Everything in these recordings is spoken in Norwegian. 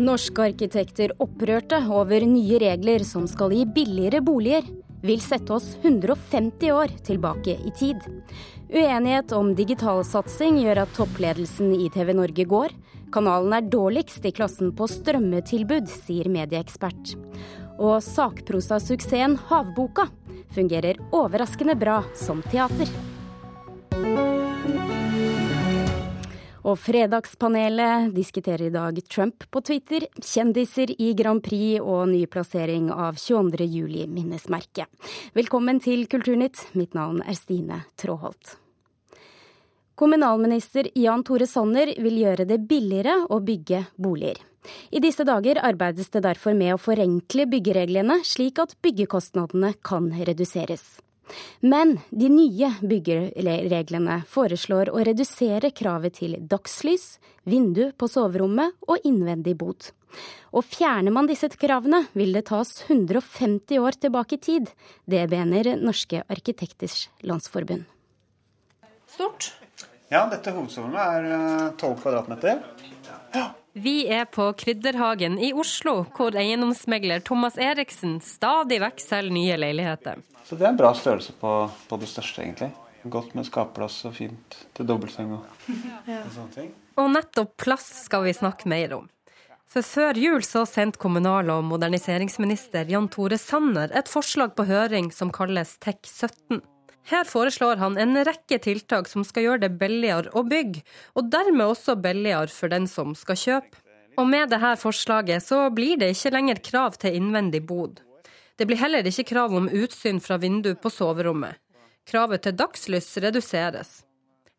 Norske arkitekter opprørte over nye regler som skal gi billigere boliger, vil sette oss 150 år tilbake i tid. Uenighet om digitalsatsing gjør at toppledelsen i TV Norge går. Kanalen er dårligst i klassen på strømmetilbud, sier medieekspert. Og sakprosasuksessen Havboka fungerer overraskende bra som teater. Og Fredagspanelet diskuterer i dag Trump på Twitter, kjendiser i Grand Prix og ny plassering av 22. juli-minnesmerket. Velkommen til Kulturnytt. Mitt navn er Stine Tråholt. Kommunalminister Jan Tore Sanner vil gjøre det billigere å bygge boliger. I disse dager arbeides det derfor med å forenkle byggereglene, slik at byggekostnadene kan reduseres. Men de nye byggereglene foreslår å redusere kravet til dagslys, vindu på soverommet og innvendig bod. Og fjerner man disse kravene, vil det tas 150 år tilbake i tid. Det mener Norske arkitekters landsforbund. Stort? Ja, dette hovedsoverommet er 12 eh, kvadratmeter. Ja. Vi er på Krydderhagen i Oslo, hvor eiendomsmegler Thomas Eriksen stadig vekk selger nye leiligheter. Så det er en bra størrelse på, på det største, egentlig. Godt med skapplass og fint til dobbeltseng og, og sånne ting. Og nettopp plass skal vi snakke mer om. For før jul så sendte kommunal- og moderniseringsminister Jan Tore Sanner et forslag på høring som kalles TEK17. Her foreslår han en rekke tiltak som skal gjøre det billigere å bygge, og dermed også billigere for den som skal kjøpe. Og med dette forslaget så blir det ikke lenger krav til innvendig bod. Det blir heller ikke krav om utsyn fra vindu på soverommet. Kravet til dagslys reduseres.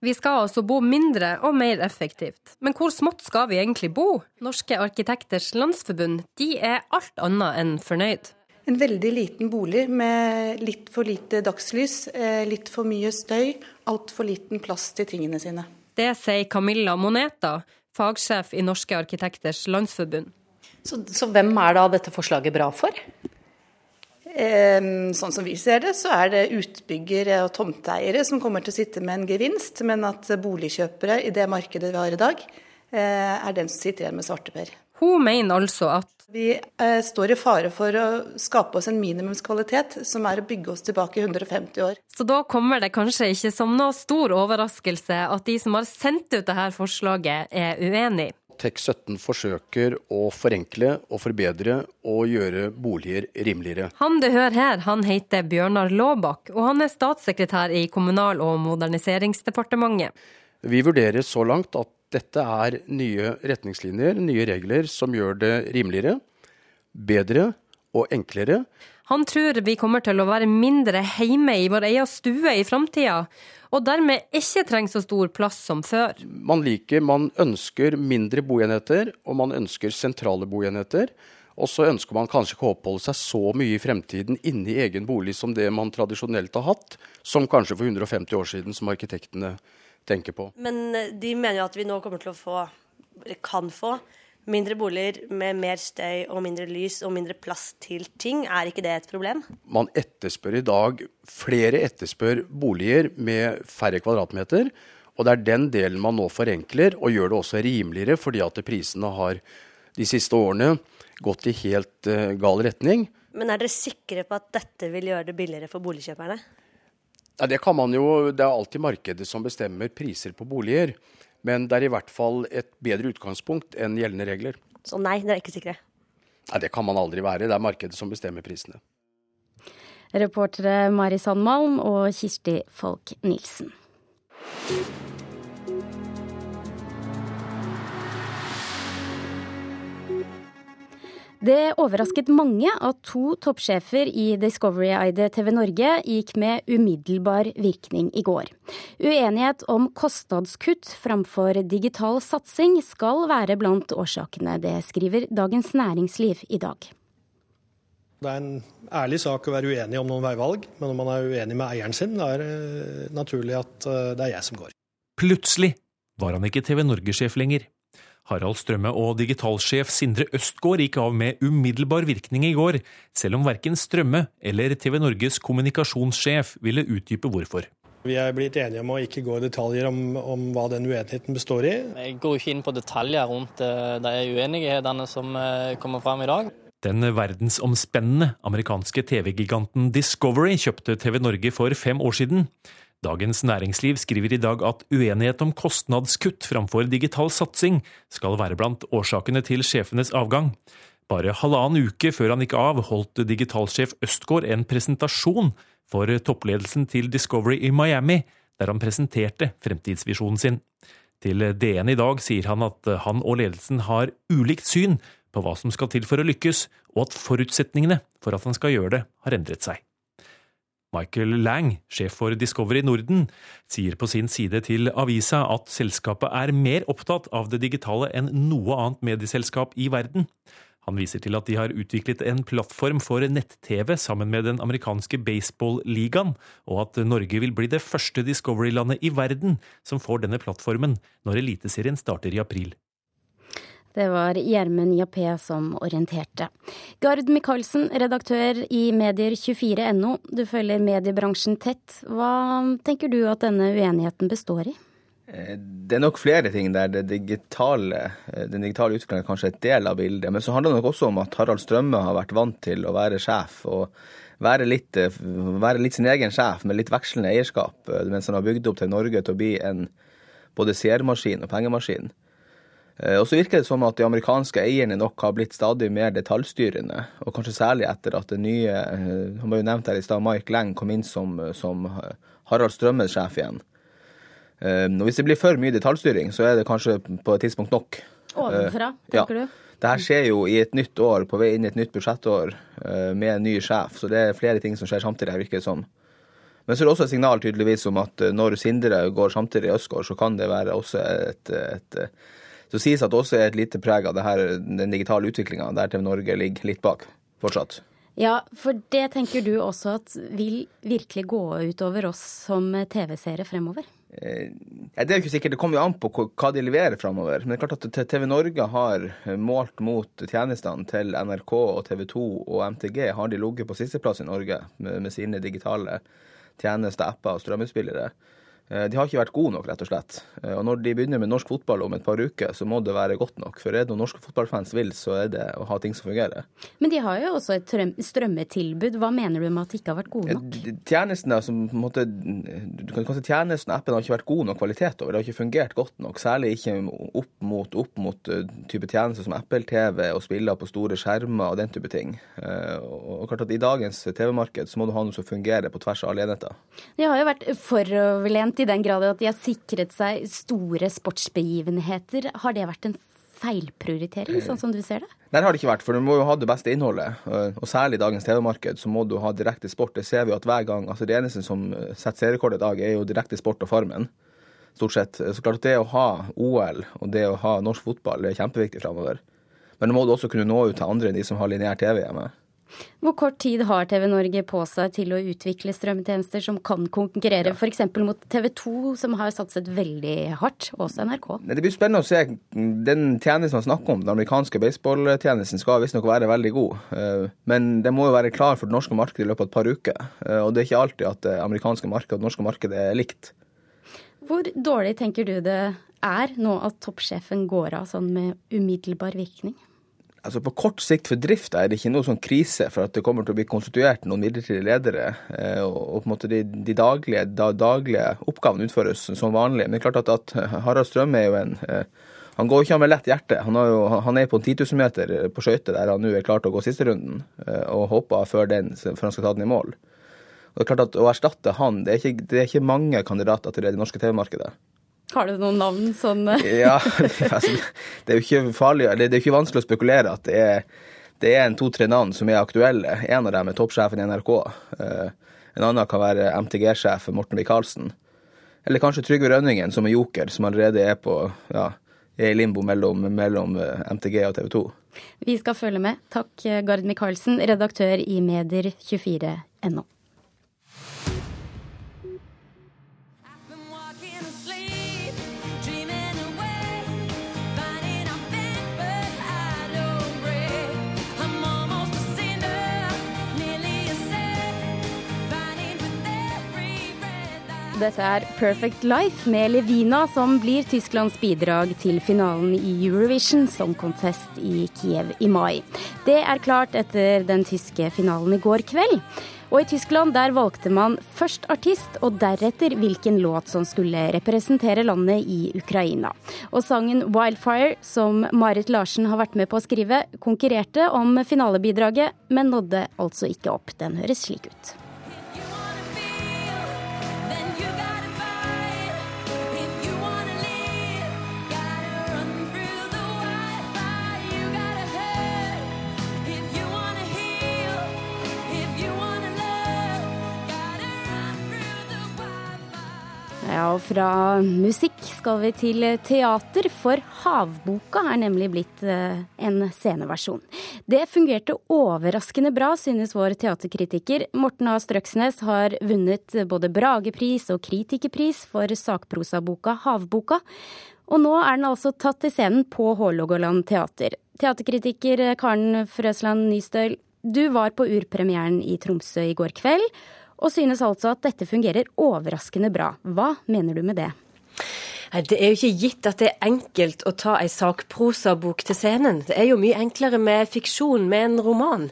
Vi skal altså bo mindre og mer effektivt. Men hvor smått skal vi egentlig bo? Norske arkitekters landsforbund de er alt annet enn fornøyd. En veldig liten bolig med litt for lite dagslys, eh, litt for mye støy, altfor liten plass til tingene sine. Det sier Camilla Moneta, fagsjef i Norske arkitekters landsforbund. Så, så hvem er da dette forslaget bra for? Sånn som vi ser det, så er det utbyggere og tomteeiere som kommer til å sitte med en gevinst, men at boligkjøpere i det markedet vi har i dag, eh, er den som sitter igjen med svarteper. Hun mener altså at vi eh, står i fare for å skape oss en minimumskvalitet, som er å bygge oss tilbake i 150 år. Så da kommer det kanskje ikke som noe stor overraskelse at de som har sendt ut dette forslaget, er uenig? TEK17 forsøker å forenkle og forbedre og gjøre boliger rimeligere. Han du hører her, han heter Bjørnar Laabak, og han er statssekretær i Kommunal- og moderniseringsdepartementet. Vi vurderer så langt at dette er nye retningslinjer, nye regler, som gjør det rimeligere, bedre og enklere. Han tror vi kommer til å være mindre hjemme i vår egen stue i framtida, og dermed ikke trenger så stor plass som før. Man liker, man ønsker mindre boenheter, og man ønsker sentrale boenheter. Og så ønsker man kanskje ikke å oppholde seg så mye i fremtiden inne i egen bolig som det man tradisjonelt har hatt, som kanskje for 150 år siden, som arkitektene tenker på. Men eh, de mener jo at vi nå kommer til å få, eller kan få, Mindre boliger med mer støy og mindre lys og mindre plass til ting, er ikke det et problem? Man etterspør i dag Flere etterspør boliger med færre kvadratmeter. Og det er den delen man nå forenkler, og gjør det også rimeligere, fordi at prisene har de siste årene gått i helt uh, gal retning. Men er dere sikre på at dette vil gjøre det billigere for boligkjøperne? Ja, det kan man jo. Det er alltid markedet som bestemmer priser på boliger. Men det er i hvert fall et bedre utgangspunkt enn gjeldende regler. Så nei, dere er ikke sikre? Nei, Det kan man aldri være. Det er markedet som bestemmer prisene. Reportere Mari Sandmalm og Kirsti Falk Nilsen. Det overrasket mange at to toppsjefer i Discovery-eide TV Norge gikk med umiddelbar virkning i går. Uenighet om kostnadskutt framfor digital satsing skal være blant årsakene. Det skriver Dagens Næringsliv i dag. Det er en ærlig sak å være uenig om noen veivalg, men når man er uenig med eieren sin, da er det naturlig at eh, det er jeg som går. Plutselig var han ikke TV Norge-sjef lenger. Harald Strømme og digitalsjef Sindre Østgaard gikk av med umiddelbar virkning i går, selv om verken Strømme eller TV Norges kommunikasjonssjef ville utdype hvorfor. Vi er blitt enige om å ikke gå i detaljer om, om hva den uenigheten består i. Jeg går ikke inn på detaljer rundt eh, de uenighetene som eh, kommer fram i dag. Den verdensomspennende amerikanske TV-giganten Discovery kjøpte TV Norge for fem år siden. Dagens Næringsliv skriver i dag at uenighet om kostnadskutt framfor digital satsing skal være blant årsakene til sjefenes avgang. Bare halvannen uke før han gikk av, holdt digitalsjef Østgaard en presentasjon for toppledelsen til Discovery i Miami, der han presenterte fremtidsvisjonen sin. Til DN i dag sier han at han og ledelsen har ulikt syn på hva som skal til for å lykkes, og at forutsetningene for at han skal gjøre det, har endret seg. Michael Lang, sjef for Discovery Norden, sier på sin side til avisa at selskapet er mer opptatt av det digitale enn noe annet medieselskap i verden. Han viser til at de har utviklet en plattform for nett-TV sammen med den amerikanske baseball-ligaen, og at Norge vil bli det første Discovery-landet i verden som får denne plattformen når Eliteserien starter i april. Det var Gjermund Jappé som orienterte. Gard Michaelsen, redaktør i Medier24.no. Du følger mediebransjen tett. Hva tenker du at denne uenigheten består i? Eh, det er nok flere ting der digitale, eh, den digitale utviklingen er kanskje et del av bildet. Men så handler det nok også om at Harald Strømme har vært vant til å være sjef. og være litt, eh, være litt sin egen sjef med litt vekslende eierskap, mens han har bygd opp til Norge til å bli en både seermaskin og pengemaskin. Og så virker det som at de amerikanske eierne nok har blitt stadig mer detaljstyrende. Og kanskje særlig etter at det nye Han var jo nevnt her i stad, Mike Lang kom inn som, som Harald Strømmes sjef igjen. Og hvis det blir for mye detaljstyring, så er det kanskje på et tidspunkt nok. Ovenfra, eh, tenker ja. du? Det her skjer jo i et nytt år, på vei inn i et nytt budsjettår eh, med en ny sjef. Så det er flere ting som skjer samtidig, virker det som. Men så er det også et signal tydeligvis om at eh, når Sindre går samtidig i Østgård, så kan det være også et, et Så sies at det også er et lite preg av her, den digitale utviklinga, der TV Norge ligger litt bak fortsatt. Ja, for det tenker du også at vil virkelig gå utover oss som TV-seere fremover? Eh, det er jo ikke sikkert, det kommer jo an på hva de leverer fremover. Men det er klart at TV Norge har målt mot tjenestene til NRK og TV 2 og MTG, har de ligget på sisteplass i Norge med, med sine digitale tjenester, apper og strømmespillere. Eh, de har ikke vært gode nok, rett og slett. Eh, og når de begynner med norsk fotball om et par uker, så må det være godt nok. For er det noe norske fotballfans vil, så er det å ha ting som fungerer. Men de har jo også et strømmetilbud. Hva mener du med at de ikke har vært gode nok? Tjenestene, en måte, du kan si tjenesten appen har ikke vært god nok kvalitet over. Det har ikke fungert godt nok. Særlig ikke opp mot, opp mot type tjenester som Apple-TV og spiller på store skjermer og den type ting. Og klart at I dagens TV-marked så må du ha noe som fungerer på tvers av alle enheter. De har jo vært foroverlent i den grad at de har sikret seg store sportsbegivenheter. Har det vært en feilprioritering, sånn som du ser det? Nei, det har det ikke vært, for du må jo ha det beste innholdet. Og særlig i dagens TV-marked så må du ha direkte sport. Det ser vi jo at hver gang, altså Det eneste som setter serierekord i dag, er jo direkte sport og Farmen. Stort sett. Så klart at det å ha OL og det å ha norsk fotball er kjempeviktig framover. Men nå må du også kunne nå ut til andre enn de som har lineær TV hjemme. Hvor kort tid har TV Norge på seg til å utvikle strømtjenester som kan konkurrere ja. f.eks. mot TV 2, som har satset veldig hardt, også NRK? Det blir spennende å se. Den tjenesten man snakker om, den amerikanske baseballtjenesten, skal visstnok være veldig god. Eh, men det må jo være klar for det norske markedet i løpet av et par uker. Eh, og det er ikke alltid at det amerikanske markedet og det norske markedet er likt. Hvor dårlig tenker du det er nå at toppsjefen går av sånn med umiddelbar virkning? Altså På kort sikt for drifta er det ikke noe sånn krise for at det kommer til å bli konstituert noen midlertidige ledere. Eh, og, på en måte de, de daglige, da, daglige, oppgavene utføres som vanlig. Men det er klart at, at Harald Strøm er jo en eh, Han går ikke av med lett hjerte. Han, jo, han er på en 10 000 meter på skøyter der han nå er klar til å gå siste runden, og håper før, den, før han skal ta den i mål. Og det er klart at Å erstatte han, det er ikke, det er ikke mange kandidater til det norske TV-markedet. Har du noen navn sånn Ja, altså, det er jo ikke farlig, det er ikke vanskelig å spekulere at det er, det er en to-tre navn som er aktuelle. En av dem er toppsjefen i NRK. Eh, en annen kan være MTG-sjef Morten Michaelsen. Eller kanskje Trygve Rønningen, som er joker, som allerede er på ja, er i limbo mellom, mellom eh, MTG og TV 2. Vi skal følge med. Takk, Gard Michaelsen, redaktør i Medier24.no. Dette er Perfect Life med Levina, som blir Tysklands bidrag til finalen i Eurovision Song Contest i Kiev i mai. Det er klart etter den tyske finalen i går kveld. Og i Tyskland der valgte man først artist, og deretter hvilken låt som skulle representere landet i Ukraina. Og sangen 'Wildfire', som Marit Larsen har vært med på å skrive, konkurrerte om finalebidraget, men nådde altså ikke opp. Den høres slik ut. Ja, og fra musikk skal vi til teater, for Havboka er nemlig blitt eh, en sceneversjon. Det fungerte overraskende bra, synes vår teaterkritiker. Morten A. Strøksnes har vunnet både Bragepris og kritikerpris for sakprosaboka Havboka. Og nå er den altså tatt til scenen på Hålogaland teater. Teaterkritiker Karen Frøsland Nystøl, du var på urpremieren i Tromsø i går kveld og synes altså at dette fungerer overraskende bra. Hva mener du med det? Det er jo ikke gitt at det er enkelt å ta ei sakprosabok til scenen. Det er jo mye enklere med fiksjon, med en roman.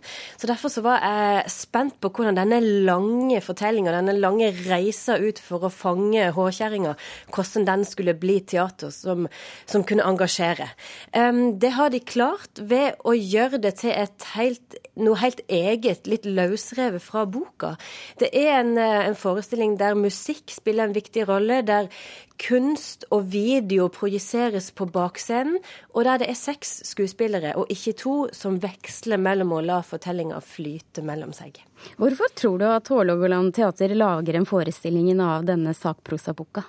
Så Derfor så var jeg spent på hvordan denne lange fortellinga, denne lange reisa ut for å fange håkjerringa, hvordan den skulle bli teater som, som kunne engasjere. Det har de klart ved å gjøre det til helt, noe helt eget, litt løsrevet fra boka. Det er en, eh, en forestilling der musikk spiller en viktig rolle, der kunst og video projiseres på bakscenen, og der det er seks skuespillere og ikke to som veksler mellom å la fortellinga flyte mellom seg. Hvorfor tror du at Hålogaland teater lager en forestilling av denne sakprosaboka?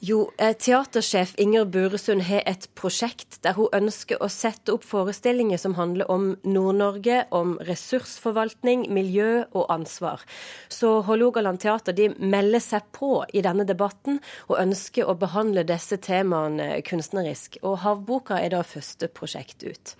Jo, eh, teatersjef Inger Buresund har et prosjekt der hun ønsker å sette opp forestillinger som handler om Nord-Norge, om ressursforvaltning, miljø og ansvar. Så Hålogaland teater de melder seg på i denne debatten og ønsker å behandle disse temaene kunstnerisk. Og Havboka er da første prosjekt ut.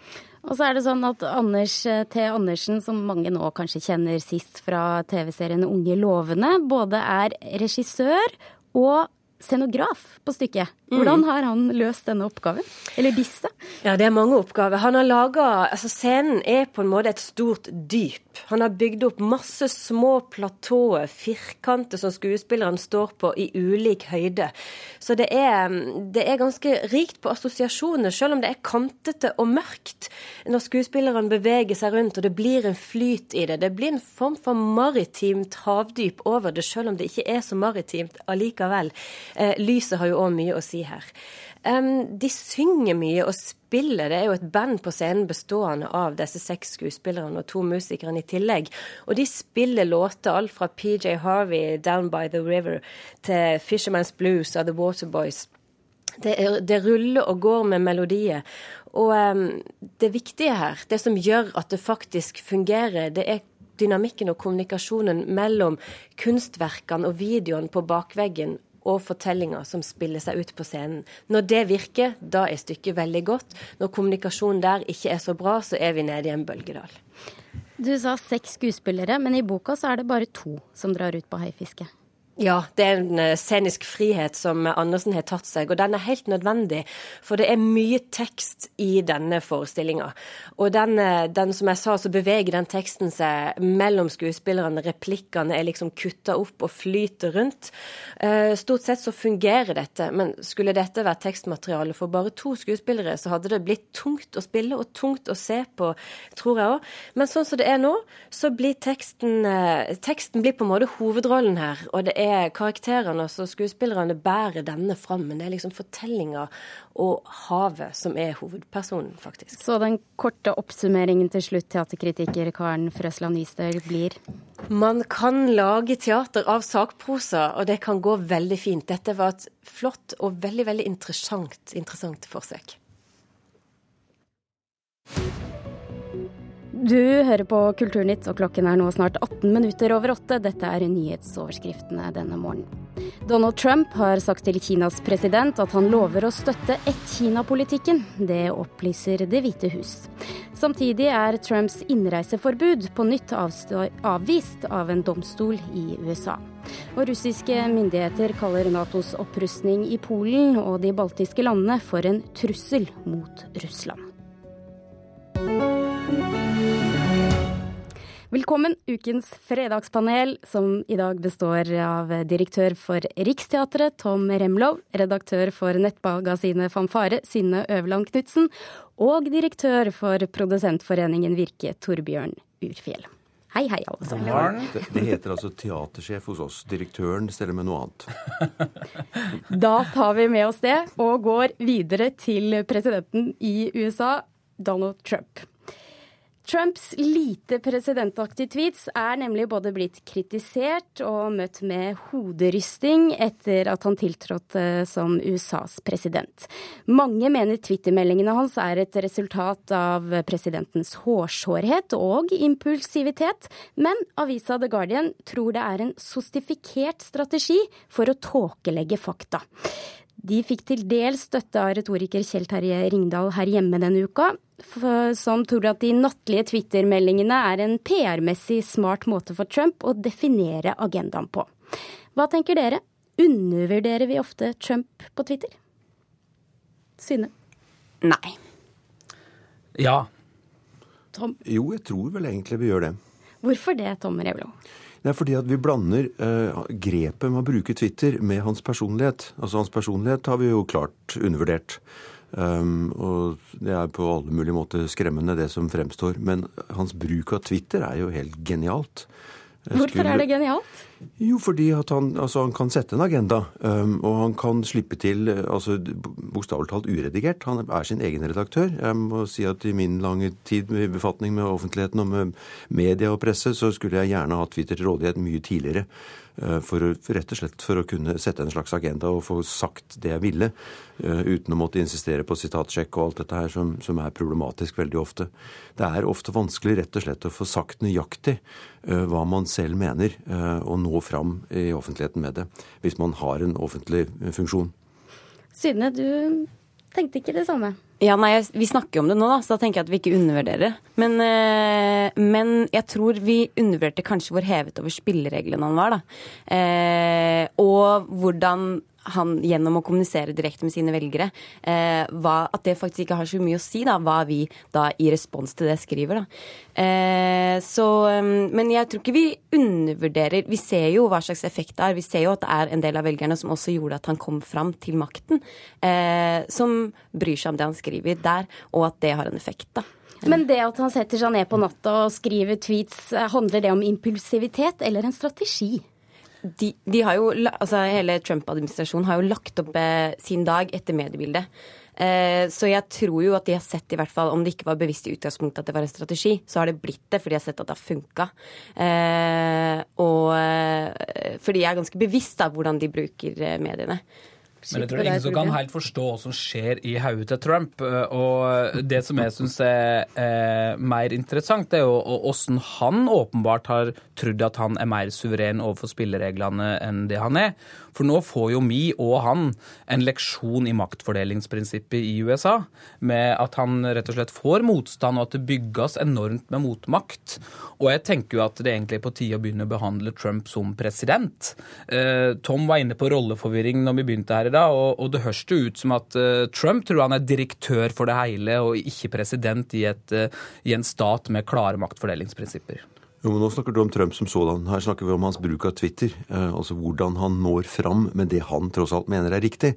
Og så er det sånn at Anders eh, T. Andersen, som mange nå kanskje kjenner sist fra TV-serien Unge lovende, både er regissør og scenograf på stykket. Hvordan har han løst denne oppgaven? Eller disse? Ja, det er mange oppgaver. Han har laget, Altså, scenen er på en måte et stort dyp. Han har bygd opp masse små platåer, firkanter som skuespilleren står på i ulik høyde. Så det er, det er ganske rikt på assosiasjoner, selv om det er kantete og mørkt når skuespillerne beveger seg rundt og det blir en flyt i det. Det blir en form for maritimt havdyp over det, selv om det ikke er så maritimt allikevel. Eh, lyset har jo òg mye å si her. Um, de synger mye og spiller. Det er jo et band på scenen bestående av disse seks skuespillerne og to musikerne i tillegg. Og de spiller låter alt fra PJ Harvey, 'Down by the River', til 'Fisherman's Blues' av The Waterboys. Det, det ruller og går med melodier. Og um, det viktige her, det som gjør at det faktisk fungerer, det er dynamikken og kommunikasjonen mellom kunstverkene og videoene på bakveggen og fortellinger som spiller seg ut på scenen. Når det virker, da er stykket veldig godt. Når kommunikasjonen der ikke er så bra, så er vi nede i en bølgedal. Du sa seks skuespillere, men i boka så er det bare to som drar ut på haifiske. Ja, det er en eh, scenisk frihet som Andersen har tatt seg, og den er helt nødvendig. For det er mye tekst i denne forestillinga. Og den, eh, den, som jeg sa, så beveger den teksten seg mellom skuespillerne. Replikkene er liksom kutta opp og flyter rundt. Eh, stort sett så fungerer dette, men skulle dette vært tekstmateriale for bare to skuespillere, så hadde det blitt tungt å spille og tungt å se på, tror jeg òg. Men sånn som det er nå, så blir teksten Teksten blir på en måte hovedrollen her. og det er er karakterene og skuespillerne bærer denne fram, men det er liksom fortellinga og havet som er hovedpersonen, faktisk. Så den korte oppsummeringen til slutt, teaterkritiker Karen Frøsland Nystøl, blir? Man kan lage teater av sakprosa, og det kan gå veldig fint. Dette var et flott og veldig, veldig interessant, interessant forsøk. Du hører på Kulturnytt, og klokken er nå snart 18 minutter over åtte. Dette er nyhetsoverskriftene denne morgenen. Donald Trump har sagt til Kinas president at han lover å støtte ett-Kina-politikken. Det opplyser Det hvite hus. Samtidig er Trumps innreiseforbud på nytt avvist av en domstol i USA. Og russiske myndigheter kaller Natos opprustning i Polen og de baltiske landene for en trussel mot Russland. Velkommen, ukens fredagspanel, som i dag består av direktør for Riksteatret, Tom Remlov, redaktør for nettmagasinet Fanfare, Synne Øverland Knutsen, og direktør for Produsentforeningen Virke, Torbjørn Urfjell. Hei, hei, alle sammen. Det, det heter altså teatersjef hos oss. Direktøren steller med noe annet. Da tar vi med oss det, og går videre til presidenten i USA, Donald Trump. Trumps lite presidentaktige tweets er nemlig både blitt kritisert og møtt med hoderysting etter at han tiltrådte som USAs president. Mange mener twittermeldingene hans er et resultat av presidentens hårsårhet og impulsivitet, men avisa The Guardian tror det er en sostifikert strategi for å tåkelegge fakta. De fikk til dels støtte av retoriker Kjell Terje Ringdal her hjemme denne uka, som tror at de nattlige Twitter-meldingene er en PR-messig smart måte for Trump å definere agendaen på. Hva tenker dere? Undervurderer vi ofte Trump på Twitter? Synne? Nei. Ja. Tom? Jo, jeg tror vel egentlig vi gjør det. Hvorfor det, Tom Revlo? Det er fordi at vi blander uh, grepet med å bruke Twitter med hans personlighet. Altså Hans personlighet har vi jo klart undervurdert. Um, og det er på alle mulige måter skremmende, det som fremstår. Men hans bruk av Twitter er jo helt genialt. Hvorfor er det genialt? Jo, fordi han, altså, han kan sette en agenda. Um, og han kan slippe til altså, bokstavelig talt uredigert. Han er sin egen redaktør. Jeg må si at i min lange tid med befatning med offentligheten og med media og presse, så skulle jeg gjerne hatt Twitter til rådighet mye tidligere. Uh, for, rett og slett for å kunne sette en slags agenda og få sagt det jeg ville, uh, uten å måtte insistere på sitatsjekk og alt dette her som, som, er problematisk veldig ofte. Det er ofte vanskelig rett og slett å få sagt nøyaktig uh, hva man selv mener, og nå fram i offentligheten med det, hvis man har en offentlig funksjon. Synne, du tenkte ikke det samme? Ja, nei, Vi snakker om det nå, da, så da tenker jeg at vi ikke undervurderer det. Men, øh, men jeg tror vi undervurderte kanskje hvor hevet over spillereglene han var. da. Eh, og hvordan han gjennom å kommunisere direkte med sine velgere, eh, hva, at det faktisk ikke har så mye å si da, hva vi da i respons til det skriver. Da. Eh, så, mm, men jeg tror ikke vi undervurderer Vi ser jo hva slags effekt det har. Vi ser jo at det er en del av velgerne som også gjorde at han kom fram til makten, eh, som bryr seg om det han skriver der, og at det har en effekt. da. Men det at han setter seg ned på natta og skriver tweets, eh, handler det om impulsivitet eller en strategi? De, de jo, altså Hele Trump-administrasjonen har jo lagt opp eh, sin dag etter mediebildet. Eh, så jeg tror jo at de har sett, i hvert fall, om det ikke var bevisst i utgangspunktet at det var en strategi, så har det blitt det for de har sett at det har funka. Eh, og fordi for de er ganske bevisst av hvordan de bruker eh, mediene. Men jeg tror det er ingen som kan helt forstå hva som skjer i hodet til Trump. Og det som jeg syns er eh, mer interessant, det er jo åssen han åpenbart har trodd at han er mer suveren overfor spillereglene enn det han er. For nå får jo mi og han en leksjon i maktfordelingsprinsippet i USA, med at han rett og slett får motstand, og at det bygges enormt med motmakt. Og jeg tenker jo at det egentlig er på tide å begynne å behandle Trump som president. Eh, Tom var inne på rolleforvirring når vi begynte her i dag, og, det høres ut som at eh, Trump tror han er direktør for det hele, og ikke president i, et, eh, i en stat med klare maktfordelingsprinsipper. Jo, men Nå snakker du om Trump som sådan. Her snakker vi om hans bruk av Twitter. Eh, altså hvordan han når fram med det han tross alt mener er riktig.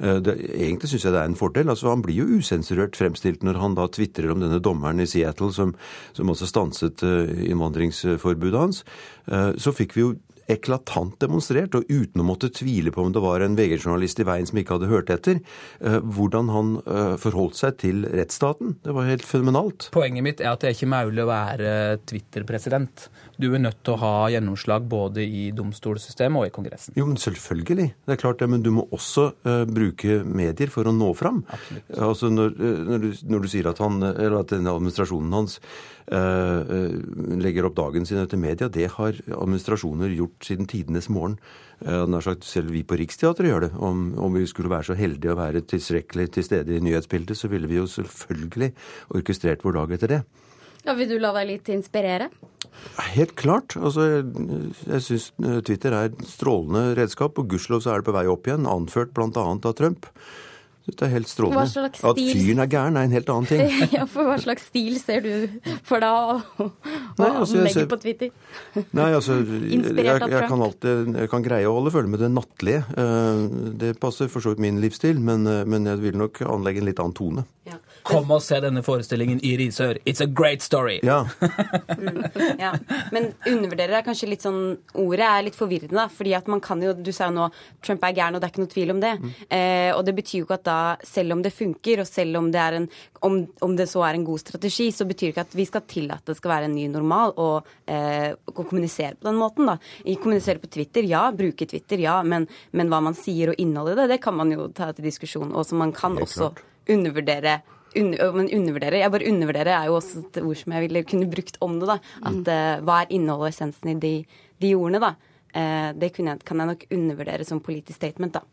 Eh, det, egentlig syns jeg det er en fordel. Altså Han blir jo usensurert fremstilt når han da tvitrer om denne dommeren i Seattle som, som også stanset eh, innvandringsforbudet hans. Eh, så fikk vi jo eklatant demonstrert, og uten å måtte tvile på om det var en VG-journalist i veien som ikke hadde hørt etter, eh, hvordan han eh, forholdt seg til rettsstaten. Det var helt fenomenalt. Poenget mitt er at det er ikke mulig å være Twitter-president. Du er nødt til å ha gjennomslag både i domstolssystemet og i Kongressen. Jo, men selvfølgelig. Det er klart det, men du må også uh, bruke medier for å nå fram. Absolutt. Altså når, når, du, når du, sier at, han, eller at administrasjonen hans eh, legger opp dagen sin etter media, det har administrasjoner gjort siden tidenes morgen. Nær sagt Selv vi på Riksteatret gjør det. Om, om, vi skulle være så heldige å være tilstrekkelig til stede i nyhetsbildet, så ville vi jo selvfølgelig orkestrert vår dag etter det. Ja, Vil du la deg litt inspirere? Helt klart. Altså, jeg jeg syns Twitter er et strålende redskap, og gudskjelov så er det på vei opp igjen, anført bl.a. av Trump. Det er helt strålende. At fyren er gæren, er en helt annen ting. ja, for Hva slags stil ser du for deg å, altså, legge på Twitter? Nei, altså, jeg, jeg, kan alltid, jeg kan greie å holde følge med det nattlige. Eh, det passer for så vidt min livsstil, men, eh, men jeg vil nok anlegge en litt annen tone. Kom og se denne forestillingen i Risør. It's a great story! Ja. mm, ja. Men undervurderer er kanskje litt sånn Ordet er litt forvirrende, da. fordi at man kan jo Du sa jo nå Trump er gæren, og det er ikke noe tvil om det. Mm. Eh, og det betyr jo ikke at da, selv om det funker, og selv om det, er en, om, om det så er en god strategi, så betyr det ikke at vi skal tillate det skal være en ny normal og, eh, kommunisere på den måten, da. Kommunisere på Twitter, ja. Bruke Twitter, ja. Men, men hva man sier og innholdet i det, det kan man jo ta til diskusjon. Og så man kan også undervurdere men undervurdere, jeg bare undervurderer er jo også et ord som jeg ville kunne brukt om det. da, At mm. uh, hva er innholdet og essensen i de, de ordene? da, uh, Det jeg, kan jeg nok undervurdere som politisk statement. da.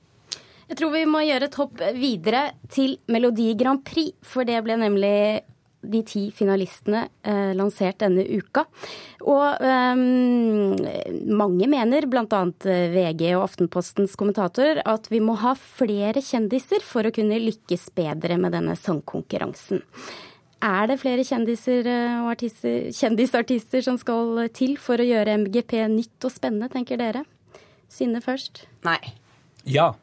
Jeg tror vi må gjøre et hopp videre til Melodi Grand Prix, for det ble nemlig de ti finalistene eh, lansert denne uka. Og eh, mange mener, bl.a. Eh, VG og Aftenpostens kommentator, at vi må ha flere kjendiser for å kunne lykkes bedre med denne sangkonkurransen. Er det flere kjendiser eh, og artister, kjendisartister som skal til for å gjøre MGP nytt og spennende, tenker dere? Synne først. Nei. Ja.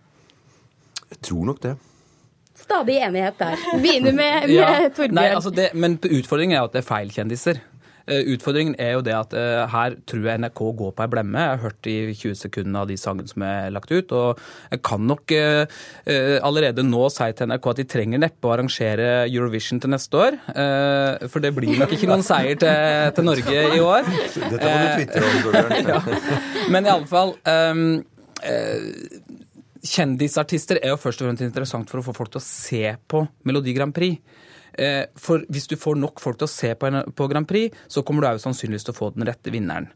Jeg tror nok det stadig enighet der. Begynner med, med ja, Torbjørn. Nei, altså det, men utfordringen er jo at det er feil kjendiser. Eh, utfordringen er jo det at uh, her tror jeg NRK går på ei blemme. Jeg har hørt i 20 sekunder av de sangene som er lagt ut. Og jeg kan nok uh, uh, allerede nå si til NRK at de trenger neppe å arrangere Eurovision til neste år. for det blir nok ikke noen seier til, til Norge i år. Dette må du tvitre om, Torbjørn. ja. Men iallfall um, Kjendisartister er jo først og fremst interessant for å få folk til å se på Melodi Grand Prix. Eh, for hvis du får nok folk til å se på Grand Prix, så kommer du også sannsynligvis til å få den rette vinneren.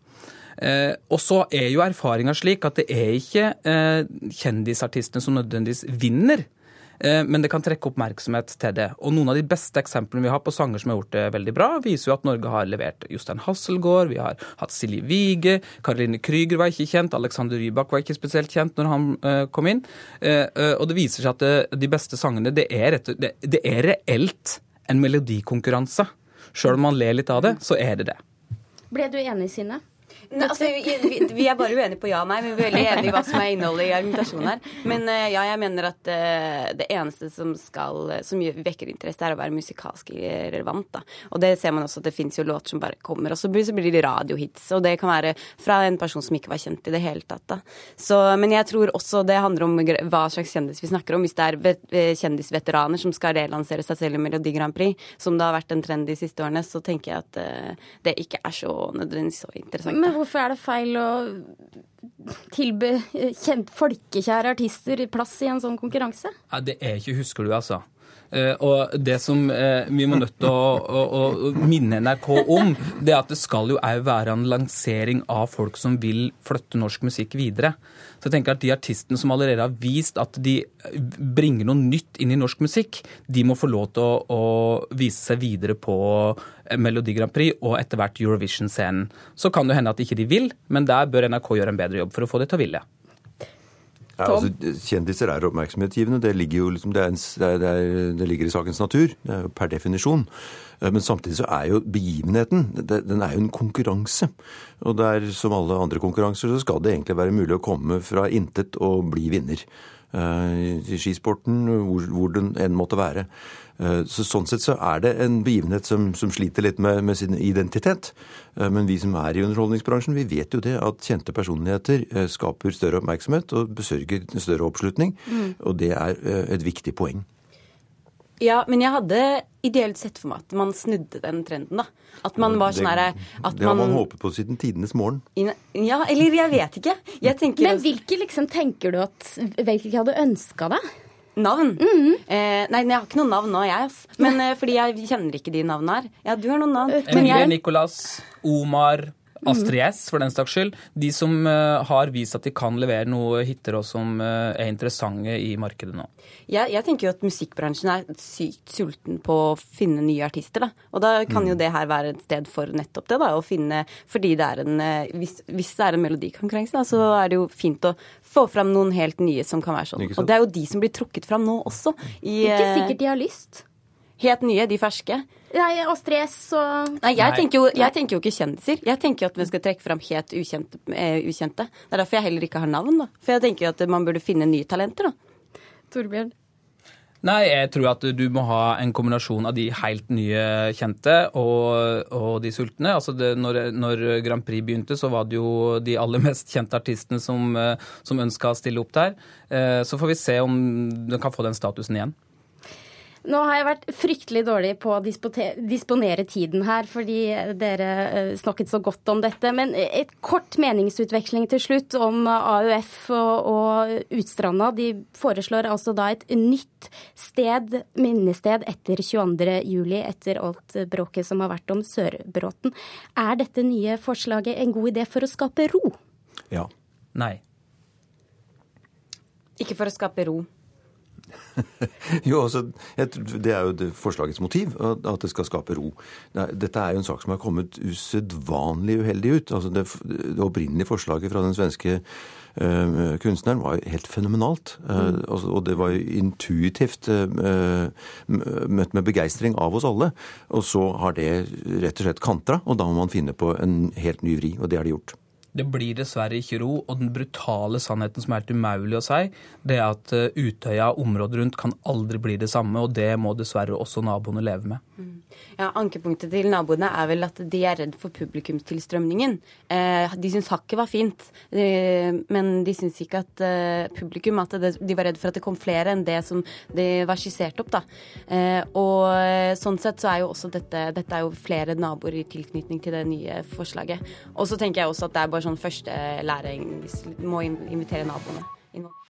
Eh, og så er jo erfaringa slik at det er ikke eh, kjendisartistene som nødvendigvis vinner. Eh, men det kan trekke oppmerksomhet til det. Og noen av de beste eksemplene vi har på sanger som har gjort det veldig bra, viser jo at Norge har levert Jostein Hasselgaard, vi har hatt Silje Wige, Karoline Krüger var ikke kjent, Alexander Rybak var ikke spesielt kjent når han eh, kom inn. Eh, og det viser seg at de beste sangene, det er, rett, det er reelt en melodikonkurranse. Sjøl om man ler litt av det, så er det det. Ble du enig, Synne? Ne, altså, vi, vi, er bare uenige på ja og nei. Vi er veldig enige i hva som er innholdet i argumentasjonen her. Men uh, ja, jeg mener at uh, det eneste som skal som vekker interesse, er å være musikalsk relevant. Da. Og det ser man også at det fins jo låter som bare kommer, og så blir, det radiohits. Og det kan være fra en person som ikke var kjent i det hele tatt. Da. Så, men jeg tror også det handler om hva slags kjendis vi snakker om. Hvis det er eh, kjendisveteraner som skal relansere seg selv i Melodi Grand Prix, som det har vært en trend de siste årene, så tenker jeg at det ikke er så nødvendigvis så interessant. Men hvorfor er det feil å tilby kjent folkekjære artister plass i en sånn konkurranse? Ja, det er ikke Husker du, altså. Eh, og det som eh, vi må nødt til å, å, å, minne NRK om, det er at det skal jo òg være en lansering av folk som vil flytte norsk musikk videre. Så jeg tenker at De artistene som allerede har vist at de bringer noe nytt inn i norsk musikk, de må få lov til å, å vise seg videre på Melodi Grand Prix og etter hvert Eurovision-scenen. Så kan det hende at ikke de vil, men der bør NRK gjøre en bedre jobb for å få det til å ville. Ja, altså, kjendiser er oppmerksomhetsgivende. Det ligger jo liksom, det, er en, det, er, det ligger i sakens natur, det er per definisjon. Eh, men samtidig så er jo begivenheten den er jo en konkurranse. Og der, som alle andre konkurranser så skal det egentlig være mulig å komme fra intet og bli vinner. Eh, I skisporten, hvor, hvor den enn måtte være. Eh, så Sånn sett så er det en begivenhet som, som sliter litt med, med, sin identitet. Eh, men vi som er i underholdningsbransjen, vi vet jo det at kjente personligheter skaper større oppmerksomhet og besørger større oppslutning. Mm. Og det er et viktig poeng. Ja, men jeg hadde ideelt sett for meg at man snudde den trenden, da. At man var sånn herre Det har man, man håpet på siden tidenes morgen. Ja, eller jeg vet ikke. Jeg men hvilke liksom tenker du at Hvilke hadde ønska deg? Navn? Eh, nei, jeg har ikke noe navn nå, jeg. ass. Men eh, fordi jeg kjenner ikke de navnene her. Ja, du har noen navn. Men Emilie, jeg, Nicolas, Omar, Astrid S, for den saks skyld. De som eh, har vist at de kan levere noe hiter, og som eh, er interessante i markedet nå. jeg, jeg tenker jo at musikkbransjen er sykt sulten på å finne nye artister. da. Og da kan jo det her være et sted for nettopp det. da, å finne, fordi det er en, eh, hvis, hvis det er en melodikonkurranse, da, så er det jo fint å få fram noen helt nye som kan være sånn. Og det er jo de som blir trukket fram nå også. I, Ikke sikkert de har lyst. Helt nye, de ferske. Nei, og stress og Nei, jeg, Nei. Tenker jo, jeg tenker jo ikke kjendiser. Jeg tenker jo at vi skal trekke fram helt ukjente, uh, ukjente. Det er derfor jeg heller ikke har navn. da. For jeg tenker jo at man burde finne nye talenter. da. Torbjørn. Nei, jeg tror at du må ha en kombinasjon av de helt nye kjente og, og de sultne. Altså det, når, når Grand Prix begynte, så var det jo de aller mest kjente artistene som, eh, som ønska å stille opp der. Eh, Så får vi se om den kan få den statusen igjen. Nå har jeg vært fryktelig dårlig på å disponere tiden her, fordi dere eh, snakket så godt om dette. Men et kort meningsutveksling til slutt om AUF og, og Utstranda. De foreslår altså da et nytt sted, minnested etter 22. juli, etter alt bråket som har vært om Sørbråten. Er dette nye forslaget en god idé for å skape ro? Ja. Nei. Ikke for å skape ro. Jo, altså, Det er jo det forslagets motiv, at det skal skape ro. Dette er jo en sak som har kommet usedvanlig uheldig ut. Altså det, det opprinnelige forslaget fra den svenske Uh, kunstneren var jo helt fenomenalt. Uh, altså, og det var jo intuitivt uh, møtt med begeistring av oss alle. Og så har det rett og slett kantra, og da må man finne på en helt ny vri. Og det har de gjort. Det blir dessverre ikke ro, og den brutale sannheten som er helt umulig å si, det er at eh, Utøya og området rundt kan aldri bli det samme, og det må dessverre også naboene leve med. Ja, Ankepunktet til naboene er vel at de er redd for publikumstilstrømningen. Eh, de syns hakket var fint, eh, men de syns ikke at publikum at De var redd for at det kom flere enn det som det var skissert opp. da. Og sånn sett så er jo også dette Dette er jo flere naboer i tilknytning til det nye forslaget. Og så tenker jeg også at det er bare sånn første læring. Må invitere naboene.